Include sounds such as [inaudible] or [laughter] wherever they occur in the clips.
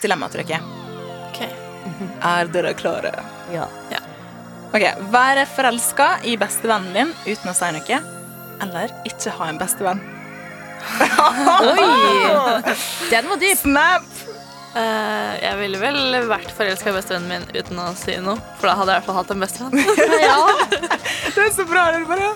Jeg har et dilemmatrykket. Ok. Er dere klare? Ja. Ok, Være forelska i bestevennen din uten å si noe, eller ikke ha en bestevenn. Oi! [laughs] Den var dyp. Snap! Uh, jeg ville vel vært forelska i bestevennen min uten å si noe. For da hadde jeg i hvert fall hatt en bestevenn. [laughs] Ja. Det er så bra. Det bare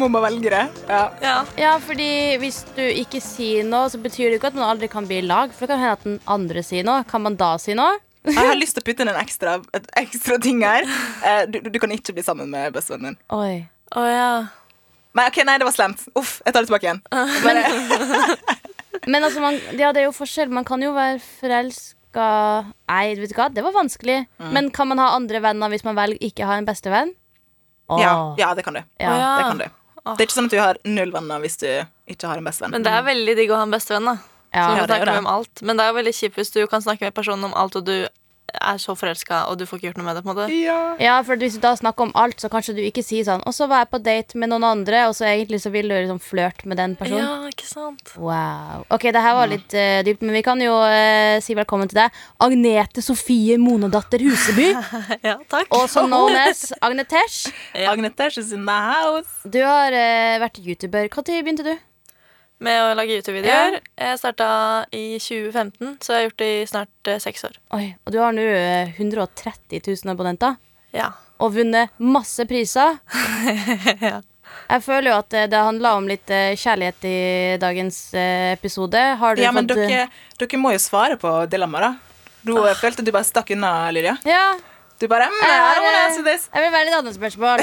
Må man velge det. Ja. ja. ja, fordi hvis du ikke sier noe, så betyr det ikke at man aldri kan bli i lag. For det kan hende at den andre sier noe. Kan man da si noe? Jeg har [laughs] lyst til å putte inn en ekstra, et ekstra ting her. Eh, Du, du kan ikke bli sammen med bestevennen din. Oi. Oh, ja. Nei, ok, nei, det var slemt. Uff, jeg tar det tilbake igjen. [laughs] Bare, Men altså, man, ja, det er jo forskjell. Man kan jo være forelska Nei, vet du hva, det var vanskelig. Men kan man ha andre venner hvis man velger ikke ha en bestevenn? Ja, ja, det kan du. Ja. Ja. Det kan du. Det er ikke sånn at du har null venner hvis du ikke har en bestevenn. Men det er veldig digg å ha en bestevenn. da Ja. Som Ja, kan det det. om alt Men det er jo veldig kjipt hvis du kan snakke med personen om alt, og du er så forelska, og du får ikke gjort noe med det. på en måte Ja. Ja, for hvis du da snakker om alt, så kanskje du ikke sier sånn Og så var jeg på date med noen andre, og så egentlig så vil du liksom flørte med den personen. Ja, ikke sant? Wow. Ok, det her var litt eh, dypt, men vi kan jo eh, si velkommen til deg. Agnete Sofie Monedatter Huseby, [laughs] Ja, takk. også known as Agnetesh. Ja. Agnetesh is in the house. Du har eh, vært YouTuber. Når begynte du? Med å lage YouTube-videoer. Jeg starta i 2015, så jeg har gjort det i snart eh, seks år. Oi, Og du har nå eh, 130 000 abonnenter. Ja. Og vunnet masse priser. [laughs] Ja. Jeg føler jo at eh, det handla om litt eh, kjærlighet i dagens eh, episode. Har du Ja, men fått dere, dere må jo svare på dilemmaet, da. Du Ah. jeg følte du bare stakk unna, Lydia. Ja, Du bare mm, I Jeg don't wanna answer this. jeg vil være litt annet spørsmål.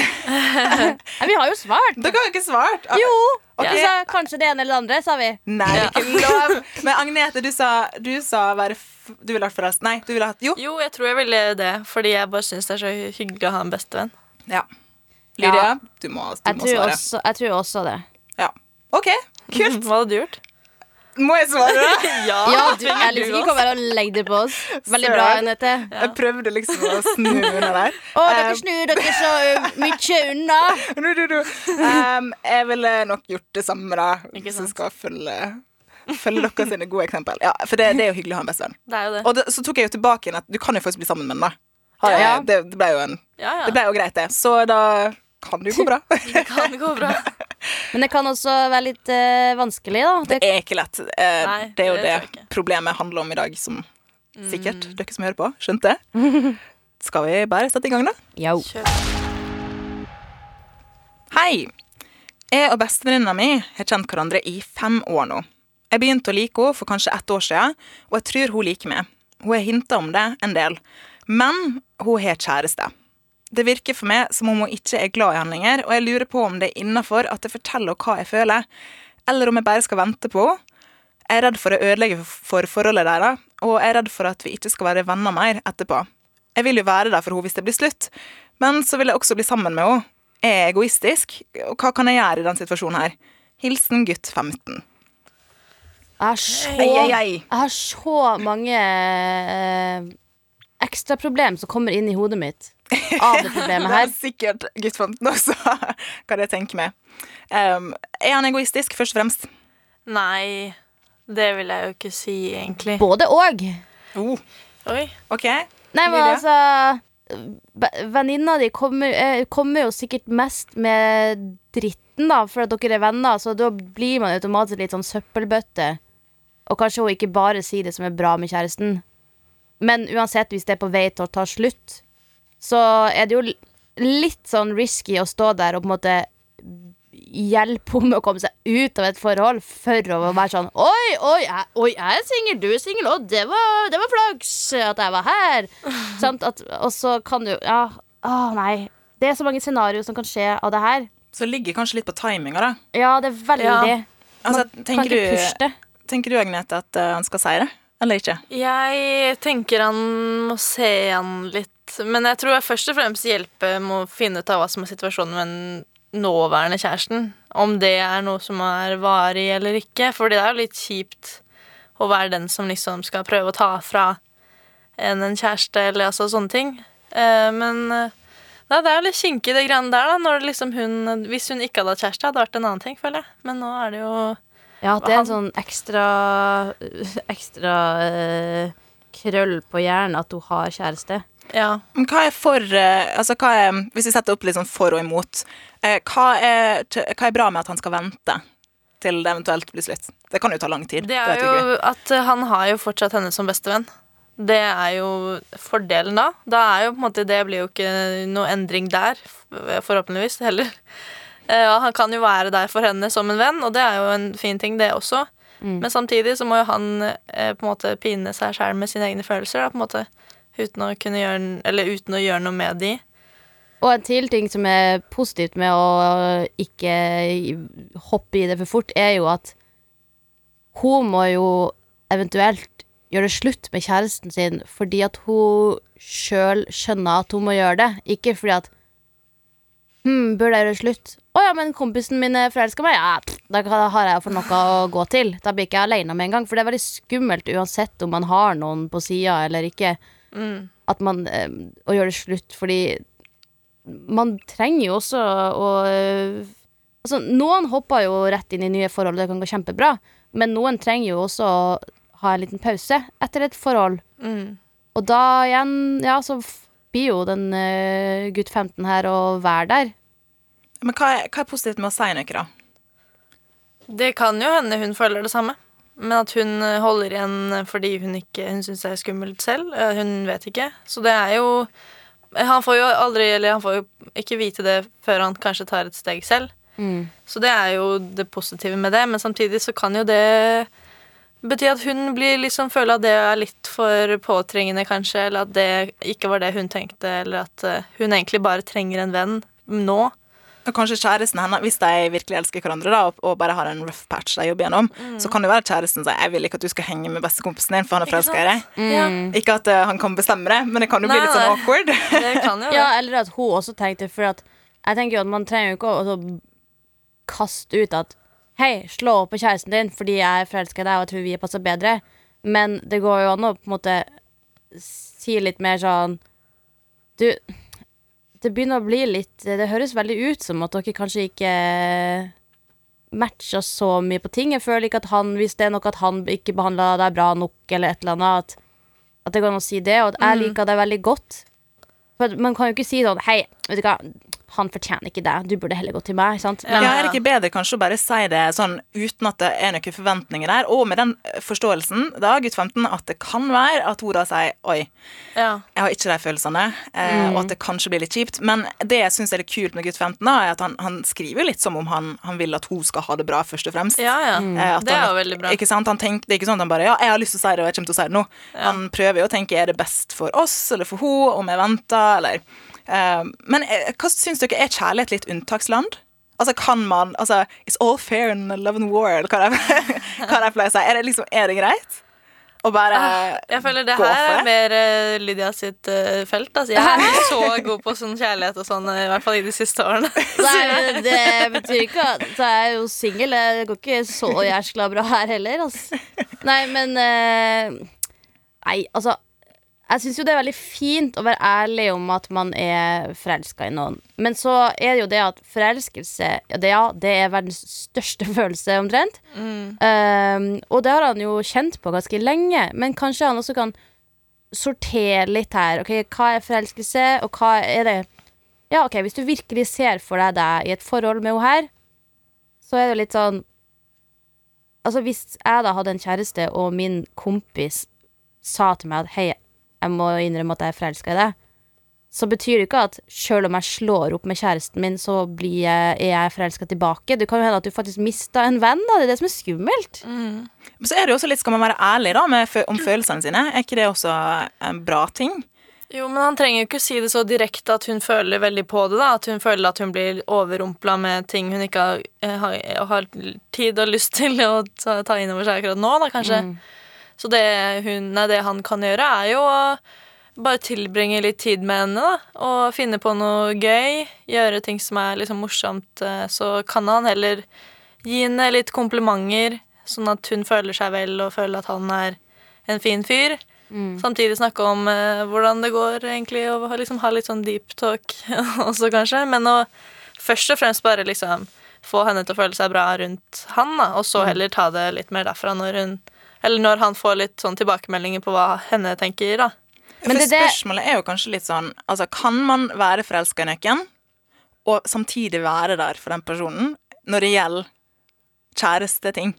[laughs] Vi har jo svart. Dere har jo ikke svart. Jo! Ok. Du sa kanskje det ene eller det andre, sa vi. Nei, ikke lov. Men Agnete, du sa, du sa være Du ville hatt forresten Nei, du ville hatt Jo. Jo, jeg tror jeg ville det, fordi jeg bare syns det er så hyggelig å ha en bestevenn. Ja. Lydia, Ja. du må, du Jeg må svare. også, jeg tror også det. Ja. OK, kult. [laughs] Hva hadde du gjort? Må jeg svare? da? [laughs] Ja, Ja, du, jeg liksom ikke kommer og legge det på oss. Veldig bra, Nete. Ja. Jeg prøvde liksom å snu unna der. Å, dere Um, snur dere så mye unna. du, du, du. Um, jeg ville nok gjort det samme, da. Hvis jeg skal følge, følge dere sine gode eksempel. Ja, for det, det er jo hyggelig å ha en bestevenn. Det jo det. Og det, så tok jeg jo tilbake igjen at du kan jo faktisk bli sammen med den, da. Ja. det, det ble jo en Ja, Det ja. ble jo greit, det. Så da kan det jo gå bra. [laughs] Det kan gå bra. [laughs] Men det kan også være litt uh, vanskelig, da. Det Det, er ikke lett. Uh, Nei, det er jo det det problemet handler om i dag, som sikkert Mm. dere som hører på, skjønte. [laughs] Skal vi bare sette i gang, da? Yo. Hei! Jeg og bestevenninna mi har kjent hverandre i fem år nå. Jeg begynte å like henne for kanskje ett år siden, og jeg tror hun liker meg. Hun har hinta om det en del, men hun har kjæreste. Det virker for meg som om hun ikke er glad i han lenger, og jeg lurer på om det er innafor at jeg forteller henne hva jeg føler, eller om jeg bare skal vente på henne. Jeg er redd for å ødelegge for forholdet deres, og jeg er redd for at vi ikke skal være venner mer etterpå. Jeg vil jo være der for henne hvis det blir slutt, men så vil jeg også bli sammen med henne. Jeg er egoistisk, og hva kan jeg gjøre i den situasjonen her? Hilsen gutt 15. Jeg har så, jeg har så mange eh, ekstraproblem som kommer inn i hodet mitt [laughs] av det problemet Det er sikkert gutt 15 også, [laughs] hva det tenke meg. Um, er han egoistisk, først og fremst? Nei, det vil jeg jo ikke si, egentlig. Både og. Oh, Oi. OK. Nei, men altså Venninna di kommer, eh, kommer jo sikkert mest med dritten, da, for at dere er venner, så da blir man automatisk litt sånn søppelbøtte. Og kanskje hun ikke bare sier det som er bra med kjæresten. Men uansett, hvis det er på vei til å ta slutt, så er det jo litt sånn risky å stå der og på en måte hjelpe henne med å komme seg ut av et forhold for å være sånn Oi, oi, jeg, oi, jeg er singel, du er singel, og det var, det var flaks at jeg var her. Sant? At, og så kan du Ja, å nei. Det er så mange scenarioer som kan skje av det her. Så det ligger kanskje litt på timinga, da. Ja, det er veldig Ja. Altså, tenker, du, tenker du, Agnete, at eh, han skal si det? Eller ikke? Jeg tenker han må se an litt, men jeg tror jeg først og fremst hjelper med å finne ut av hva som er situasjonen med den nåværende kjæresten. Om det er noe som er varig eller ikke. For det er jo litt kjipt å være den som liksom skal prøve å ta fra en en kjæreste, eller altså sånne ting. Eh, men eh, nei, det er jo litt kinkig, det greiene der, da. Liksom hun, hvis hun ikke hadde hatt kjæreste, hadde det vært en annen ting, føler jeg. Men nå er det jo Ja, at det er en sånn ekstra Ekstra eh, krøll på hjernen at hun har kjæreste. Ja. Men hva er for eh, Altså, hva er Hvis vi setter opp litt sånn for og imot, eh, hva er, hva er bra med at han skal vente til det eventuelt blir slutt? Det kan jo ta lang tid. Det er det jo at eh, han har jo fortsatt henne som bestevenn. Det er jo fordelen da. Da er jo på en måte Det blir jo ikke noe endring der, forhåpentligvis, heller. Eh, han kan jo være der for henne som en venn, og det er jo en fin ting, det også. Men samtidig så må jo han eh, på en måte pine seg sjæl med sine egne følelser, da, på en måte. Uten å gjøre uten å gjøre noe med de. Og en til ting som er positivt med å ikke hoppe i det for fort, er jo at hun må jo eventuelt gjøre det slutt med kjæresten sin fordi at hun sjøl skjønner at hun må gjøre det, ikke fordi at Hm, burde jeg gjøre det slutt? Å ja, men kompisen min forelsker meg. Ja, da har jeg for noe å gå til. Da blir ikke jeg aleine med en gang. For det er veldig skummelt uansett om man har noen på sida eller ikke, at man eh, Å gjøre det slutt, fordi man trenger jo også å øh, Altså, noen hopper jo rett inn i nye forhold, det kan gå kjempebra. Men noen trenger jo også å ha en liten pause etter et forhold. Mm. Og da igjen, ja, så blir jo den uh, gutt 15 her å være der. Men hva er, hva er positivt med å si noe, da? Det kan jo hende hun føler det samme. Men at hun holder igjen fordi hun ikke Hun syns det er skummelt selv. Hun vet ikke. Så det er jo Han får jo aldri Eller han får jo ikke vite det før han kanskje tar et steg selv. Så det er jo det positive med det, men samtidig så kan jo det bety at hun blir liksom føler at det er litt for påtrengende, kanskje, eller at det ikke var det hun tenkte, eller at eh, hun egentlig bare trenger en venn nå. Og kanskje kjæresten hennes, hvis de virkelig elsker hverandre da, og, og bare har en rough patch de jobber gjennom, så kan det være at kjæresten sier 'jeg vil ikke at du skal henge med bestekompisen din, for han er forelska i deg'. Mm. Ja, Ikke at uh, han kan bestemme det, men det kan jo bli litt sånn nei. awkward. [laughs] det kan jo. [laughs] Ja, eller at hun også tenkte For at jeg tenker jo at man trenger jo ikke å kaste ut at Hei, slå opp på kjæresten din fordi jeg er forelska i deg og jeg tror vi passer bedre. Men det går jo an å på en måte si litt mer sånn Du, det begynner å bli litt Det høres veldig ut som at dere kanskje ikke matcher så mye på ting. Jeg føler ikke at han, hvis det er noe at han ikke behandla deg bra nok, eller et eller annet, at, at det går an å si det. Og at jeg liker deg veldig godt. For man kan jo ikke si sånn Hei, vet du hva, han fortjener ikke deg. Du burde heller gå til meg. Sant? Ja. Men, er det ikke bedre kanskje å bare si det sånn uten at det er noen forventninger der, og med den forståelsen, da, gutt 15, at det kan være at hun da sier 'oi, Ja. jeg har ikke de følelsene', eh, og at det kanskje blir litt kjipt. Men det jeg syns er litt kult med gutt 15, da, er at han, han skriver litt som om han, han vil at hun skal ha det bra, først og fremst. Ja, ja. Eh, Det er jo veldig bra. Ikke sant? Han tenker, det er ikke sånn at han bare Ja, jeg har lyst til å si det, og jeg kommer til å si det nå. Han prøver jo å tenke er det best for oss eller for hun om jeg venter, eller eh, Men eh, hva syns dere? Er kjærlighet litt unntaksland? Altså, kan man Altså, it's all fair in love and war, eller hva det pleier å si. Er det liksom, er det greit? og bare Ah, Jeg føler det her er mer eh, Lydia sitt eh, felt. Altså. Jeg er ikke [laughs] så god på sånn kjærlighet og sånn, i hvert fall i de siste årene. [laughs] Nei, det betyr ikke at så jeg er jo singel. Det går ikke så jæskla bra her heller. Altså. Nei, men eh, Nei, altså Jeg syns jo det er veldig fint å være ærlig om at man er forelska i noen. Men så er det jo det at forelskelse ja, det, ja, det er verdens største [laughs] følelse, omtrent. Um, og det har han jo kjent på ganske lenge. Men kanskje han også kan sortere litt her. Ok, Hva er forelskelse, og hva er det Ja, ok, hvis du virkelig ser for deg deg i et forhold med henne her, så er det jo litt sånn Altså, hvis jeg da hadde en kjæreste, og min kompis sa til meg at hei, jeg må innrømme at jeg er forelska i deg, så betyr det ikke at selv om jeg slår opp med kjæresten min, så blir jeg, er jeg forelska tilbake. Det kan jo hende at du faktisk mista en venn. da Det er det som er skummelt. Men Så er det jo også litt, Skal man være ærlig da med, om følelsene sine? Er ikke det også en bra ting? Jo, men han trenger jo ikke si det så direkte at hun føler veldig på det. da At hun føler at hun blir overrumpla med ting hun ikke har, eh, har, har tid og lyst til å ta, ta inn over seg akkurat nå, da kanskje. Så det, hun, nei, det han kan gjøre, er jo å bare tilbringe litt tid med henne, da. Og finne på noe gøy. Gjøre ting som er liksom morsomt. eh, Så kan han heller gi henne litt komplimenter, sånn at hun føler seg vel og føler at han er en fin fyr. Samtidig snakke om eh, hvordan det går, egentlig, og liksom ha litt sånn deep talk [laughs] også, kanskje. Men å først og fremst bare liksom få henne til å føle seg bra rundt han, da, og så heller ta det litt mer derfra når hun Eller når han får litt sånn tilbakemeldinger på hva henne tenker, da. Men For det- det- spørsmålet er jo kanskje litt sånn Altså, kan man være forelska i noen, og samtidig være der for den personen når det gjelder kjæresteting?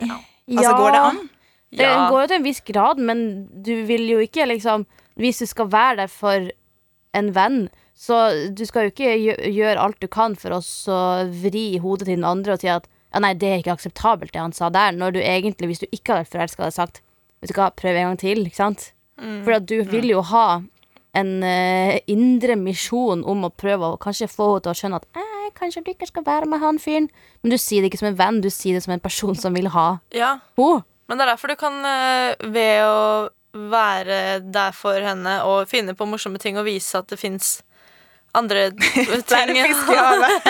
Altså, går det an? Det Ja. går jo til en viss grad, men du vil jo ikke liksom Hvis du skal være der for en venn, så du skal jo ikke gjøre alt du kan for å så vri hodet til den andre og si at ja, nei, det er ikke akseptabelt, det han sa der, når du egentlig, hvis du ikke hadde vært forelska, hadde sagt Vet du hva, prøv en gang til, ikke sant? For at du vil jo ha en uh, indre misjon om å prøve å kanskje få henne til å skjønne at eh, kanskje du ikke skal være med han fyren. Men du sier det ikke som en venn, du sier det som en person som vil ha Ja, henne. Men det er derfor du kan, uh, ved å være der for henne og finne på morsomme ting og vise at det fins andre [laughs] ting.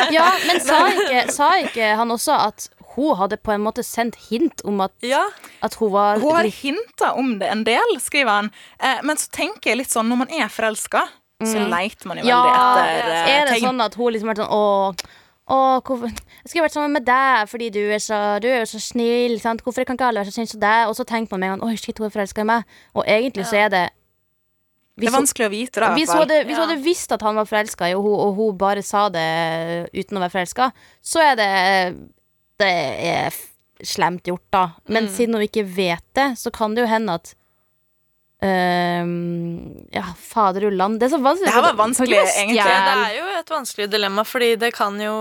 [laughs] Ja, men sa ikke, sa ikke han også at hun hadde på en måte sendt hint om at, Ja, at hun var Hun har hinta om det en del, skriver han. Eh, men så tenker jeg litt sånn, når man er forelska, så leiter man jo Mm. Ja, veldig etter eh, Er det tegn. sånn at hun liksom har vært sånn Å, å hvorfor Jeg skulle vært sammen med deg fordi du er så, du er så snill. Sant? Hvorfor kan ikke alle være så snille som deg? Og så tenker man med en gang Oi, shit, hun er forelska i meg. Og egentlig så er det Det er vanskelig å vite, da. Hvis hun, hadde, hvis hun hadde visst at han var forelska i henne, og, hun- bare sa det uten å være forelska, så er det Det er slemt gjort, da. Men siden hun ikke vet det, så kan det jo hende at øhm, Ja, fader ulland. Det så. Det her var vanskelig, egentlig. det er jo et vanskelig dilemma, fordi det kan jo,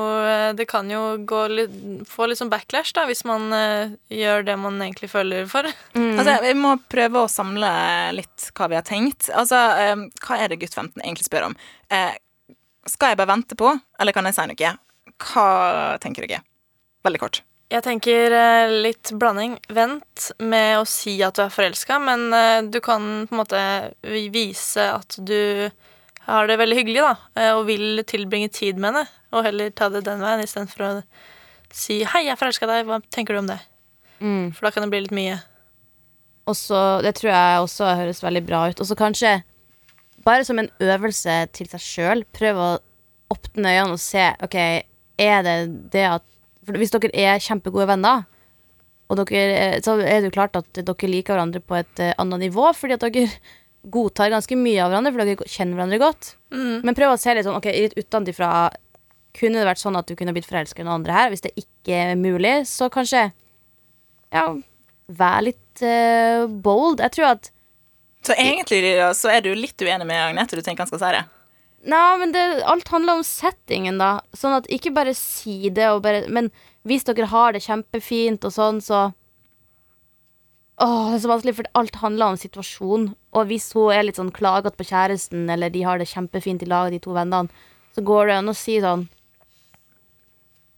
det kan jo gå litt, få litt sånn backlash da, hvis man uh, gjør det man egentlig føler for. Altså, Vi må prøve å samle litt hva vi har tenkt. Altså, eh, Hva er det gutt 15 egentlig spør om? Uh, skal jeg bare vente på, eller kan jeg si noe? Hva tenker dere? Veldig kort. Jeg tenker eh, litt blanding. Vent med å si at du er forelska, men eh, du kan på en måte vise at du har det veldig hyggelig, da, eh, og vil tilbringe tid med henne, og heller ta det den veien istedenfor å si 'hei, jeg forelska deg, hva tenker du om det?' Mm. For da kan det bli litt mye. Også, Det tror jeg også høres veldig bra ut. Og så kanskje, bare som en øvelse til seg sjøl, prøve å åpne øynene og se Ok, er det det at For hvis dere er kjempegode venner, og dere, er- så er det jo klart at dere liker hverandre på et eh, annet nivå, fordi at dere [laughs] godtar ganske mye av hverandre, for dere kjenner hverandre godt. Men prøv å se litt sånn Ok, litt utenfra Kunne det vært sånn at du kunne blitt forelska i noen andre her? Hvis det ikke er mulig, så kanskje Ja, vær litt uh, bold. Jeg tror at Så egentlig så er du litt uenig med Agnete. Du tenker han skal si det? Nei, men det, alt handler om settingen, da. Sånn at ikke bare si det, og bare, men hvis dere har det kjempefint og sånn, så Åh, det er så vanskelig, for alt handler om situasjon. Og hvis hun er litt sånn klagete på kjæresten, eller de har det kjempefint i lag, de to vennene, så går det an å si sånn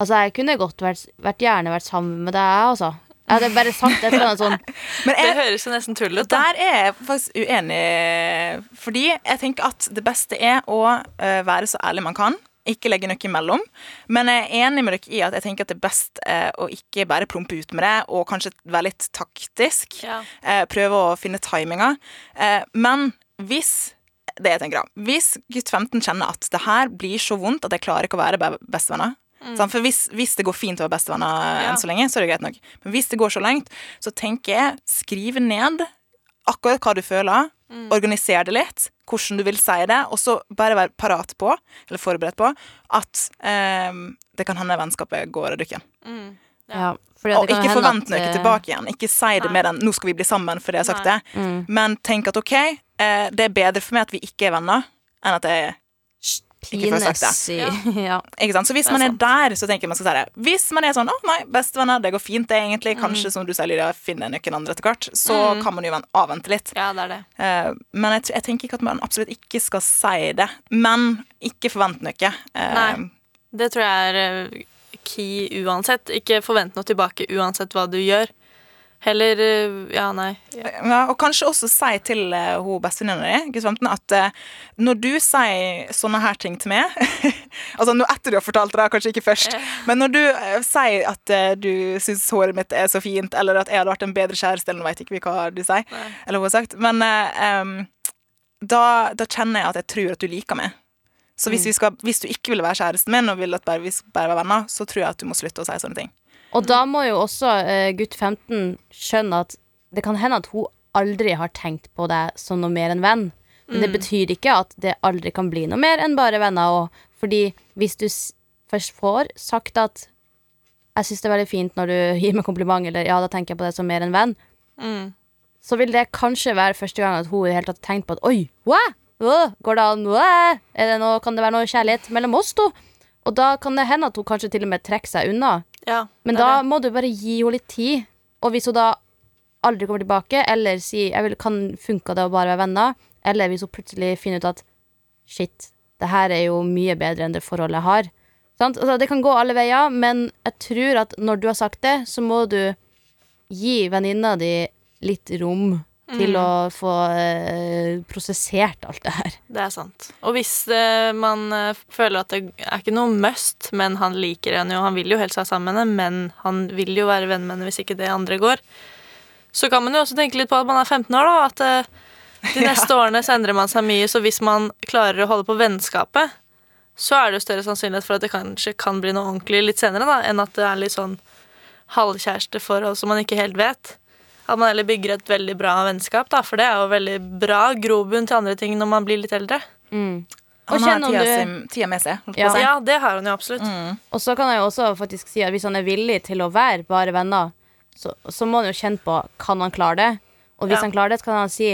Altså, jeg kunne godt vært, vært gjerne vært sammen med deg, altså. Jeg hadde bare sagt et eller annet sånn [laughs] Men Det høres jo nesten tull ut, da. der er jeg faktisk uenig, fordi jeg tenker at det beste er å eh, være så ærlig man kan. Ikke legge noe imellom. Men jeg er enig med dere i at jeg tenker at det er best eh, å ikke bare prompe ut med det, og kanskje være litt taktisk. Ja. Eh, prøve å finne timinga. Eh, men hvis det jeg tenker da, hvis gutt 15 kjenner at det her blir så vondt at jeg klarer ikke å være bestevenner sant? For hvis, hvis det går fint å være bestevenner Ja. enn så lenge, så er det greit nok. Men hvis det går så langt, så tenker jeg skriv ned akkurat hva du føler. Organiser det litt, hvordan du vil si det, og så bare være parat på, eller forberedt på, at eh, det kan hende vennskapet går av dukken. Mm. Ja, Ja, Og det ikke forvent noe at... tilbake igjen. Ikke si det Nei. med den 'nå skal vi bli sammen' fordi jeg har sagt Nei. det. Mm. Men tenk at OK, eh, det er bedre for meg at vi ikke er venner, enn at jeg Ikke for å ha sagt Pines i [laughs] ja. Ikke sant? Så hvis er man er sant. der, så tenker jeg man skal si det. Hvis man er sånn 'Å, nei, bestevenner, det går fint, det, egentlig', Mm. kanskje, som du sier, Lydia, finner noen andre etter hvert, så kan man jo avvente litt. ja, det er det. Eh, men jeg, jeg tenker ikke at man absolutt ikke skal si det. Men ikke forvent noe. Eh, Nei. Det tror jeg er eh, key uansett. Ikke forvent noe tilbake uansett hva du gjør. Heller eh, Ja, nei. Ja. Ja, og kanskje også si til uh, hun bestevenninna di gutt 15, at uh, når du sier sånne her ting til meg [laughs] Altså nå etter du har fortalt det, kanskje ikke først, men når du uh, sier at uh, du syns håret mitt er så fint, eller at jeg hadde vært en bedre kjæreste, eller nå vet ikke vi hva du sier, Nei. eller hun har sagt, men em, da, da kjenner jeg at jeg tror at du liker meg. Så hvis, vi skal, hvis du ikke vil være kjæresten min, og vil at bare, vi skal bare være venner, så tror jeg at du må slutte å si sånne ting. Og da må jo også uh, gutt 15 skjønne at det kan hende at hun aldri har tenkt på deg som noe mer enn venn. Men det betyr ikke at det aldri kan bli noe mer enn bare venner. Og, fordi hvis du først får sagt at 'jeg syns det er veldig fint når du [laughs] gir meg kompliment', eller 'ja, da tenker jeg på det som mer enn venn', Mm. så vil det kanskje være første gang at hun i det hele tatt har tenkt på at 'oi, hva? wow, går det an, wow, det noe, kan det være noe kjærlighet mellom oss to'? Og da kan det hende at hun kanskje til og med trekker seg unna. Ja, Men da det. må du bare gi henne litt tid. Og hvis hun da aldri kommer tilbake, eller sier jeg vil, kan funka det å bare være venner, eller hvis hun plutselig finner ut at shit, det her er jo mye bedre enn det forholdet jeg har. Sant? Altså, det kan gå alle veier, men jeg tror at når du har sagt det, så må du gi venninna di litt rom til å få eh, prosessert alt det her. Det er sant. Og hvis eh, man eh, føler at det er ikke noe must, men han liker henne jo, han vil jo helst være sammen med henne, men han vil jo være venn med henne hvis ikke det andre går, så kan man jo også tenke litt på at man er 15 år, da. At eh, de [laughs] neste årene så endrer man seg mye, så hvis man klarer å holde på vennskapet, så er det jo større sannsynlighet for at det kanskje kan bli noe ordentlig litt senere, da, enn at det er litt sånn halvkjæresteforhold som man ikke helt vet. At man heller bygger et veldig bra vennskap, da, for det er jo veldig bra grobunn til andre ting når man blir litt eldre. Mm. Han har tida, du- tida med seg. Ja. Ja, det har han jo absolutt. Mm. Og så kan jeg jo også faktisk si at hvis han er villig til å være bare venner, så, så må han jo kjenne på kan han klare det. Og hvis Ja. han klarer det, så kan han si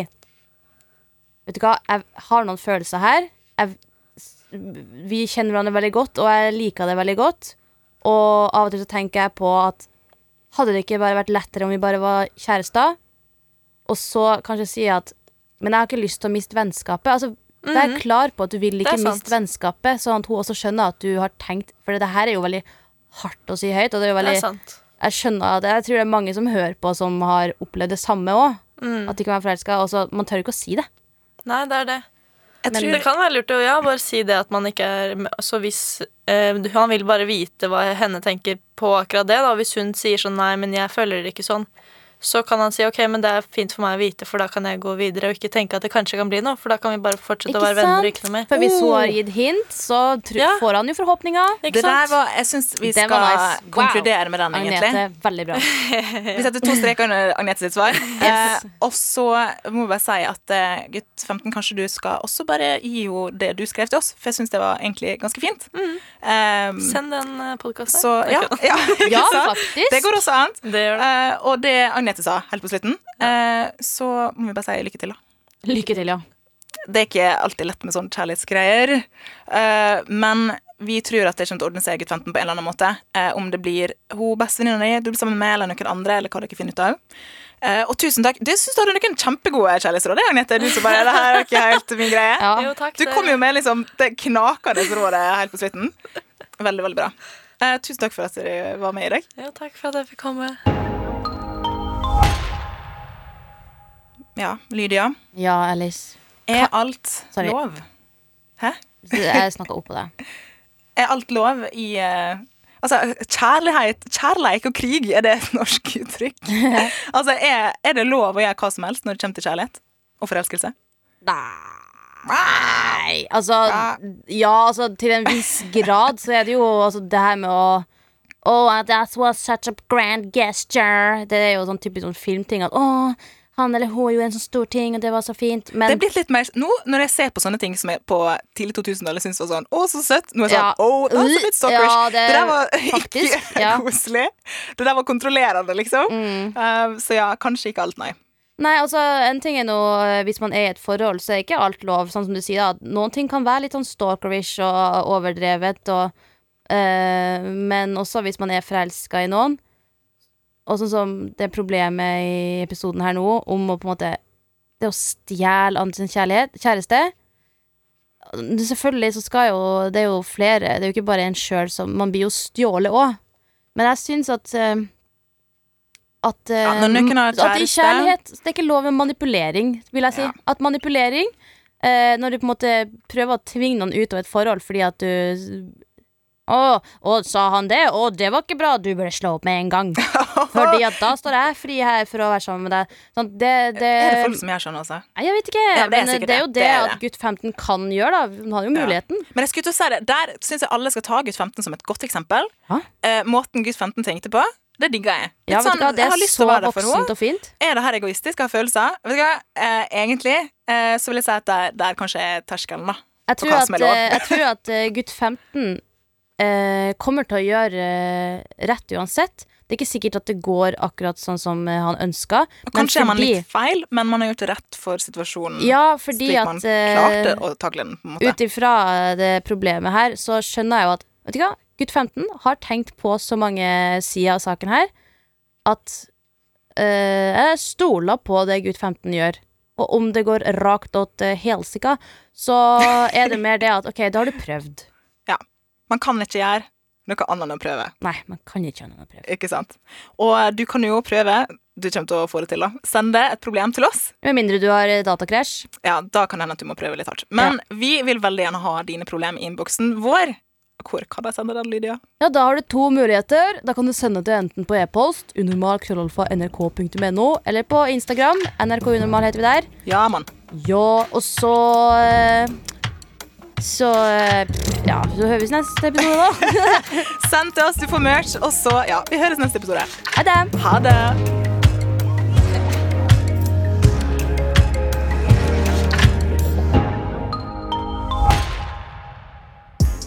Vet du hva, jeg har noen følelser her. Jeg, vi kjenner hverandre veldig godt, og jeg liker det veldig godt. Og av og til så tenker jeg på at hadde det ikke bare vært lettere om vi bare var kjærester? Og så kanskje si at Men jeg har ikke lyst til å miste vennskapet. Altså, Vær klar på at du vil Mhm. Ikke er miste vennskapet, sånn at hun også skjønner at du har tenkt For det her er jo veldig hardt å si høyt. Og det er jo Det veldig, er sant. jeg skjønner at Jeg tror det er mange som hører på, som har opplevd det samme òg. Mm. At de kan være forelska. Man tør ikke å si det. Nei, det er det. Tror det kan være lurt å ja, bare si det at man ikke er Så hvis eh, Han vil bare vite hva henne tenker på akkurat det, da. Hvis hun sier sånn nei, men jeg føler det ikke sånn, så kan han si ok, men det er fint for meg å vite, for da kan jeg gå videre og ikke tenke at det kanskje kan bli noe, for da kan vi bare fortsette Ikke å være venner og ikke noe mer. For hvis hun Oh. har gitt hint, så Ja. får han jo forhåpninger. Ikke det der var, jeg syns vi skal nice. konkludere Wow. med den, egentlig. Agnete, veldig bra. [laughs] Vi setter to streker under Agnete sitt svar. Yes. Eh, og så må vi bare si at eh, gutt 15, kanskje du skal også bare gi henne det du skrev til oss, for jeg syns det var egentlig ganske fint. Um, Send den podkasten. ja, [laughs] ja, Ja, faktisk. Det går også an. Det gjør det. Eh, og det Agnete sa helt på slutten, ja. så må vi bare si lykke til, da. Lykke til, ja. Det er ikke alltid lett med sånne kjærlighetsgreier. eh, men vi tror at det kommer til å ordne seg gutt 15 på en eller annen måte. eh, om det blir hun bestevenninna di du blir sammen med, eller noen andre, eller hva dere finner ut av. Uh, og tusen takk. Du syns du hadde noen kjempegode kjærlighetsråd, det, Agnete. Du som bare, det her er ikke helt min greie. ja. Jo, takk. Du det- kom jo med liksom det knakende rådet helt på slutten. Veldig, veldig bra. Uh, tusen takk for at dere var med i dag. Jo, takk for at jeg fikk komme. Ja, Lydia. Ja, Alice. Er alt Sorry. lov? Hæ? Jeg snakka oppå deg. [laughs] Er alt lov i uh, Altså, kjærlighet, kjærleik og krig, er det et norsk uttrykk? [laughs] altså, er, er det lov å gjøre hva som helst når det kommer til kjærlighet og forelskelse? Nei Altså, ja, altså til en viss [laughs] grad så er det jo altså, det her med å Oh, that was such a grand gesture. Det er jo sånn typisk sånn filmting at å, han eller hun gjorde en sånn stor ting, og det var så fint. Men Det er blitt litt mer Nå, når jeg ser på sånne ting som jeg på tidlig 2000-tallet, syntes var sånn Å, så søtt. Nå er jeg Ja. sånn Å, det er så litt stalkerish. Ja, det- det, der var [laughs] faktisk, ikke [laughs] ja. koselig. Det der var kontrollerende, liksom. Mm. Uh, så ja, kanskje ikke alt, nei. Nei, altså, en ting er nå eh, Hvis man er i et forhold, så er ikke alt lov. Sånn som du sier, at noen ting kan være litt sånn stalkerish og overdrevet. Og, uh, men også hvis man er forelska i noen. Og sånn som det problemet i episoden her nå, om å på en måte Det å stjele andre sin kjærlighet, kjæreste. Selvfølgelig så skal jo Det er jo flere, det er jo ikke bare en sjøl som Man blir jo stjålet òg. Men jeg syns at eh, at, eh, Ja, at i kjærlighet Det er ikke lov med manipulering, vil jeg si. Ja. At manipulering eh, Når du på en måte prøver å tvinge noen ut av et forhold fordi at du å, å, sa han det? Å, det var ikke bra. Du burde slå opp med en gang. [laughs] Fordi at da står jeg fri her for å være sammen med deg. Sånn, det, det, Er det folk som gjør sånn, også? Nei, Jeg vet ikke. Ja, det men det er jo det. er at gutt 15 kan gjøre, da. Hun har jo muligheten. Men jeg skulle til å si det, der syns jeg alle skal ta gutt 15 som et godt eksempel. Eh, måten gutt 15 tenkte på, det digger jeg. Litt Ja, sånn, hva, Det er så voksent og fint. Er det her egoistisk? Har følelser? Vet du hva, eh, egentlig eh, så vil jeg si at der, der kanskje er terskelen, da. Jeg tror at, eh, jeg tror at eh, gutt 15 eh, kommer til å gjøre eh, rett uansett. Det er ikke sikkert at det går akkurat sånn som eh, han ønska. Kanskje er man litt feil, men man har gjort det rett for situasjonen. Ja, fordi slik man at eh, klarte å takle den. på en måte ut ifra det problemet her, så skjønner jeg jo at Vet du hva, gutt 15 har tenkt på så mange sider av saken her at eh, jeg stoler på det gutt 15 gjør. Og om det går rakt åt helsika, så er det [laughs] mer det at OK, da har du prøvd. Ja. Man kan ikke gjøre noe annet enn å prøve. Nei, man kan ikke gjøre noe prøve. Ikke sant? Og eh, du kan jo prøve. Du kommer til å få det til, da. Sende et problem til oss. Med mindre du har eh, datakrasj. Ja, Da kan det hende at du må prøve litt hardt. Men vi vil veldig gjerne ha dine problemer i innboksen vår. Hvor kan jeg sende den, Lydia? Ja, Da har du to muligheter. Da kan du sende det enten på e-post, unormal.nrk.no, eller på Instagram. NRK Unormal heter vi der. Ja, mann. Ja, og så eh, Så eh, Ja, så høres vi neste episode, da. [laughs] Send til oss, du får merch, og så Ja, vi høres neste episode. Ha det. Ha det.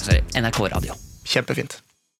sorry. NRK Radio. Kjempefint.